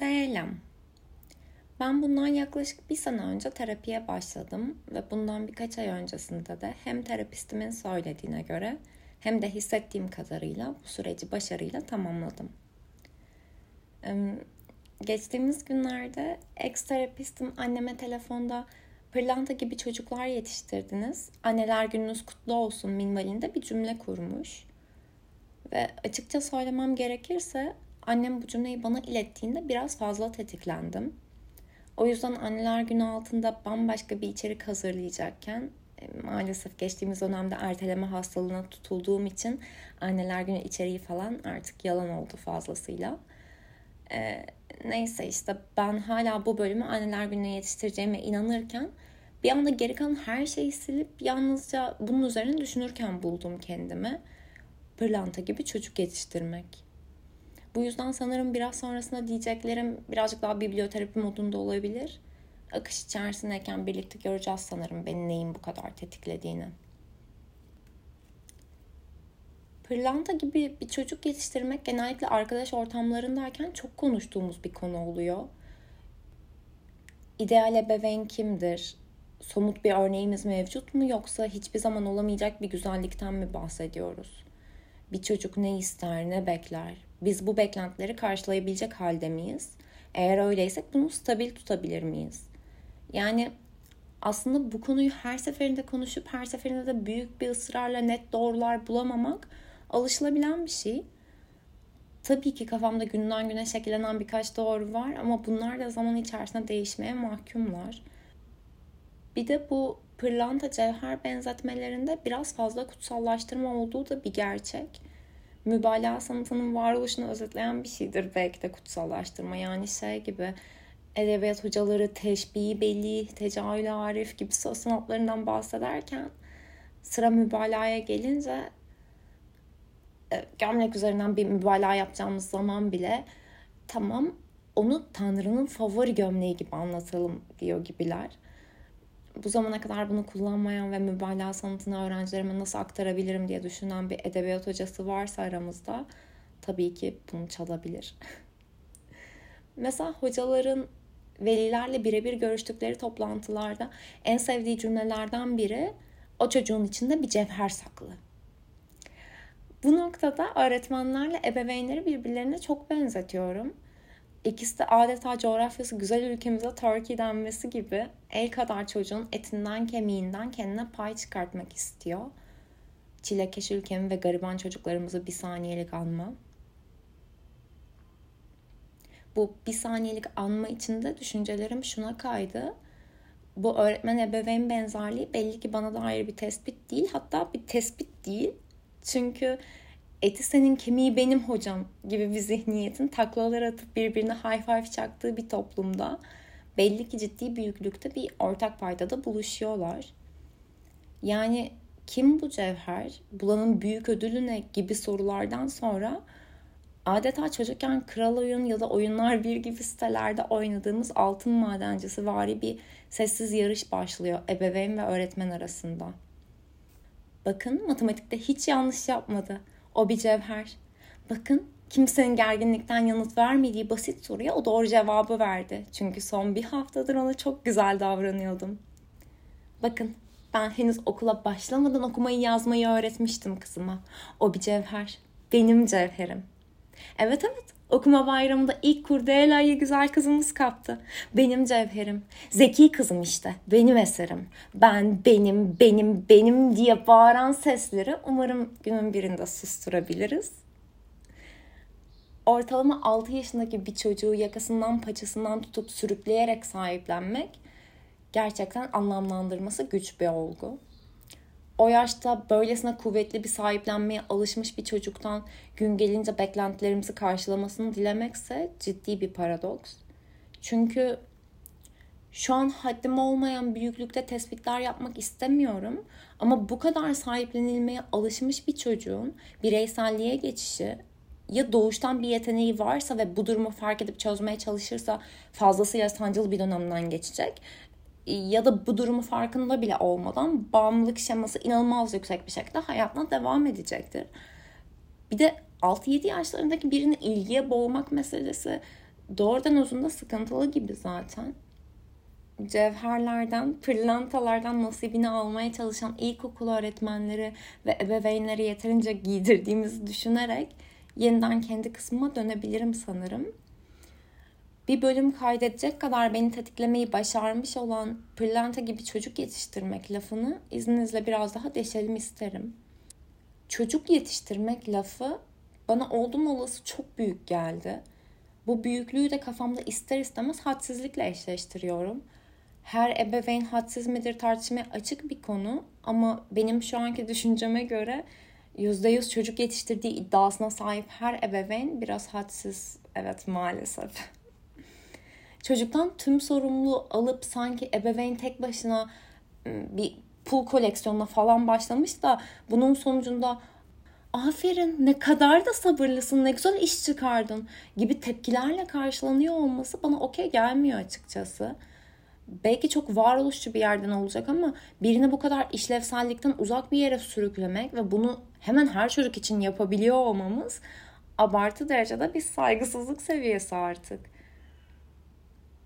Selam. Ben bundan yaklaşık bir sene önce terapiye başladım ve bundan birkaç ay öncesinde de hem terapistimin söylediğine göre hem de hissettiğim kadarıyla bu süreci başarıyla tamamladım. Geçtiğimiz günlerde ex terapistim anneme telefonda pırlanta gibi çocuklar yetiştirdiniz. Anneler gününüz kutlu olsun minvalinde bir cümle kurmuş. Ve açıkça söylemem gerekirse annem bu cümleyi bana ilettiğinde biraz fazla tetiklendim. O yüzden anneler günü altında bambaşka bir içerik hazırlayacakken e, maalesef geçtiğimiz dönemde erteleme hastalığına tutulduğum için anneler günü içeriği falan artık yalan oldu fazlasıyla. Ee, neyse işte ben hala bu bölümü anneler gününe yetiştireceğime inanırken bir anda geri kalan her şeyi silip yalnızca bunun üzerine düşünürken buldum kendimi. Pırlanta gibi çocuk yetiştirmek. Bu yüzden sanırım biraz sonrasında diyeceklerim birazcık daha biblioterapi modunda olabilir. Akış içerisindeyken birlikte göreceğiz sanırım benim neyin bu kadar tetiklediğini. Pırlanta gibi bir çocuk yetiştirmek genellikle arkadaş ortamlarındayken çok konuştuğumuz bir konu oluyor. İdeal ebeveyn kimdir? Somut bir örneğimiz mevcut mu yoksa hiçbir zaman olamayacak bir güzellikten mi bahsediyoruz? Bir çocuk ne ister, ne bekler? Biz bu beklentileri karşılayabilecek halde miyiz? Eğer öyleysek bunu stabil tutabilir miyiz? Yani aslında bu konuyu her seferinde konuşup her seferinde de büyük bir ısrarla net doğrular bulamamak alışılabilen bir şey. Tabii ki kafamda günden güne şekillenen birkaç doğru var ama bunlar da zaman içerisinde değişmeye mahkumlar. Bir de bu pırlanta cevher benzetmelerinde biraz fazla kutsallaştırma olduğu da bir gerçek mübalağa sanatının varoluşunu özetleyen bir şeydir belki de kutsallaştırma. Yani şey gibi edebiyat hocaları teşbihi belli, tecahül arif gibi söz sanatlarından bahsederken sıra mübalağaya gelince e, gömlek üzerinden bir mübalağa yapacağımız zaman bile tamam onu Tanrı'nın favori gömleği gibi anlatalım diyor gibiler bu zamana kadar bunu kullanmayan ve mübalağa sanatını öğrencilerime nasıl aktarabilirim diye düşünen bir edebiyat hocası varsa aramızda tabii ki bunu çalabilir. Mesela hocaların velilerle birebir görüştükleri toplantılarda en sevdiği cümlelerden biri o çocuğun içinde bir cevher saklı. Bu noktada öğretmenlerle ebeveynleri birbirlerine çok benzetiyorum. İkisi de adeta coğrafyası güzel ülkemize Turkey denmesi gibi el kadar çocuğun etinden kemiğinden kendine pay çıkartmak istiyor. Çilekeş ülkemi ve gariban çocuklarımızı bir saniyelik anma. Bu bir saniyelik anma içinde düşüncelerim şuna kaydı. Bu öğretmen ebeveyn benzerliği belli ki bana dair bir tespit değil. Hatta bir tespit değil. Çünkü eti senin kemiği benim hocam gibi bir zihniyetin taklalar atıp birbirine high five çaktığı bir toplumda belli ki ciddi büyüklükte bir ortak paydada buluşuyorlar. Yani kim bu cevher? Bulanın büyük ödülü ne gibi sorulardan sonra adeta çocukken Kral Oyun ya da Oyunlar Bir gibi sitelerde oynadığımız altın madencisi vari bir sessiz yarış başlıyor ebeveyn ve öğretmen arasında. Bakın matematikte hiç yanlış yapmadı. O bir cevher. Bakın kimsenin gerginlikten yanıt vermediği basit soruya o doğru cevabı verdi. Çünkü son bir haftadır ona çok güzel davranıyordum. Bakın ben henüz okula başlamadan okumayı yazmayı öğretmiştim kızıma. O bir cevher. Benim cevherim. Evet evet okuma bayramında ilk kurdela'yı güzel kızımız kaptı. Benim cevherim. Zeki kızım işte. Benim eserim. Ben, benim, benim, benim diye bağıran sesleri umarım günün birinde susturabiliriz. Ortalama 6 yaşındaki bir çocuğu yakasından paçasından tutup sürükleyerek sahiplenmek gerçekten anlamlandırması güç bir olgu o yaşta böylesine kuvvetli bir sahiplenmeye alışmış bir çocuktan gün gelince beklentilerimizi karşılamasını dilemekse ciddi bir paradoks. Çünkü şu an haddim olmayan büyüklükte tespitler yapmak istemiyorum. Ama bu kadar sahiplenilmeye alışmış bir çocuğun bireyselliğe geçişi ya doğuştan bir yeteneği varsa ve bu durumu fark edip çözmeye çalışırsa fazlasıyla sancılı bir dönemden geçecek ya da bu durumu farkında bile olmadan bağımlılık şeması inanılmaz yüksek bir şekilde hayatına devam edecektir. Bir de 6-7 yaşlarındaki birini ilgiye boğmak meselesi doğrudan uzunda sıkıntılı gibi zaten. Cevherlerden, pırlantalardan nasibini almaya çalışan ilkokul öğretmenleri ve ebeveynleri yeterince giydirdiğimizi düşünerek yeniden kendi kısmıma dönebilirim sanırım. Bir bölüm kaydedecek kadar beni tetiklemeyi başarmış olan pırlanta gibi çocuk yetiştirmek lafını izninizle biraz daha deşelim isterim. Çocuk yetiştirmek lafı bana oldum olası çok büyük geldi. Bu büyüklüğü de kafamda ister istemez hadsizlikle eşleştiriyorum. Her ebeveyn hadsiz midir tartışmaya açık bir konu ama benim şu anki düşünceme göre %100 çocuk yetiştirdiği iddiasına sahip her ebeveyn biraz hadsiz. Evet maalesef. Çocuktan tüm sorumluluğu alıp sanki ebeveyn tek başına ıı, bir pul koleksiyonuna falan başlamış da bunun sonucunda aferin ne kadar da sabırlısın ne güzel iş çıkardın gibi tepkilerle karşılanıyor olması bana okey gelmiyor açıkçası. Belki çok varoluşçu bir yerden olacak ama birini bu kadar işlevsellikten uzak bir yere sürüklemek ve bunu hemen her çocuk için yapabiliyor olmamız abartı derecede bir saygısızlık seviyesi artık.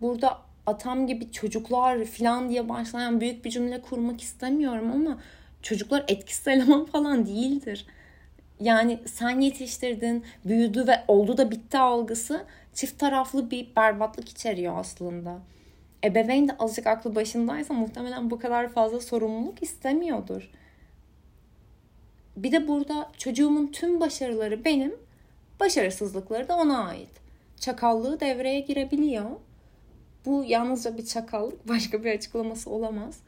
Burada atam gibi çocuklar falan diye başlayan büyük bir cümle kurmak istemiyorum ama çocuklar etkisiz eleman falan değildir. Yani sen yetiştirdin, büyüdü ve oldu da bitti algısı çift taraflı bir berbatlık içeriyor aslında. Ebeveyn de azıcık aklı başındaysa muhtemelen bu kadar fazla sorumluluk istemiyordur. Bir de burada çocuğumun tüm başarıları benim, başarısızlıkları da ona ait. Çakallığı devreye girebiliyor. Bu yalnızca bir çakallık, başka bir açıklaması olamaz.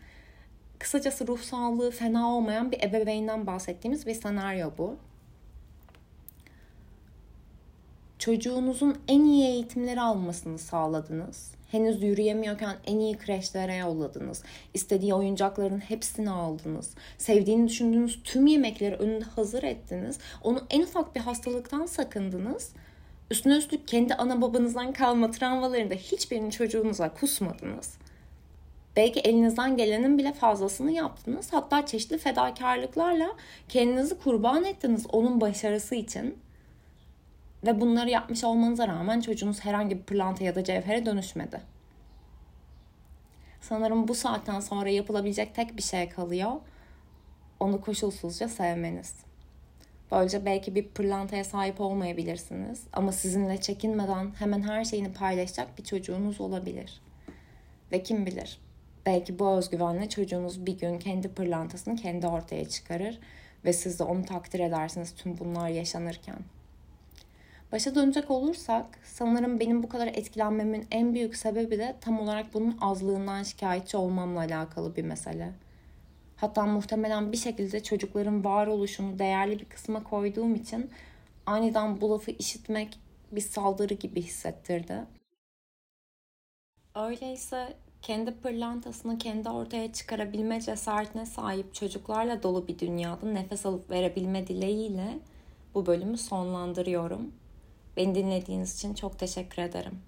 Kısacası ruh sağlığı fena olmayan bir ebeveynden bahsettiğimiz bir senaryo bu. Çocuğunuzun en iyi eğitimleri almasını sağladınız. Henüz yürüyemiyorken en iyi kreşlere yolladınız. İstediği oyuncakların hepsini aldınız. Sevdiğini düşündüğünüz tüm yemekleri önünde hazır ettiniz. Onu en ufak bir hastalıktan sakındınız. Üstüne üstlük kendi ana babanızdan kalma travmalarında hiçbirini çocuğunuza kusmadınız. Belki elinizden gelenin bile fazlasını yaptınız. Hatta çeşitli fedakarlıklarla kendinizi kurban ettiniz onun başarısı için. Ve bunları yapmış olmanıza rağmen çocuğunuz herhangi bir pırlanta ya da cevhere dönüşmedi. Sanırım bu saatten sonra yapılabilecek tek bir şey kalıyor. Onu koşulsuzca sevmeniz. Böylece belki bir pırlantaya sahip olmayabilirsiniz ama sizinle çekinmeden hemen her şeyini paylaşacak bir çocuğunuz olabilir. Ve kim bilir belki bu özgüvenle çocuğunuz bir gün kendi pırlantasını kendi ortaya çıkarır ve siz de onu takdir edersiniz tüm bunlar yaşanırken. Başa dönecek olursak sanırım benim bu kadar etkilenmemin en büyük sebebi de tam olarak bunun azlığından şikayetçi olmamla alakalı bir mesele. Hatta muhtemelen bir şekilde çocukların varoluşunu değerli bir kısma koyduğum için aniden bu lafı işitmek bir saldırı gibi hissettirdi. Öyleyse kendi pırlantasını kendi ortaya çıkarabilme cesaretine sahip çocuklarla dolu bir dünyada nefes alıp verebilme dileğiyle bu bölümü sonlandırıyorum. Beni dinlediğiniz için çok teşekkür ederim.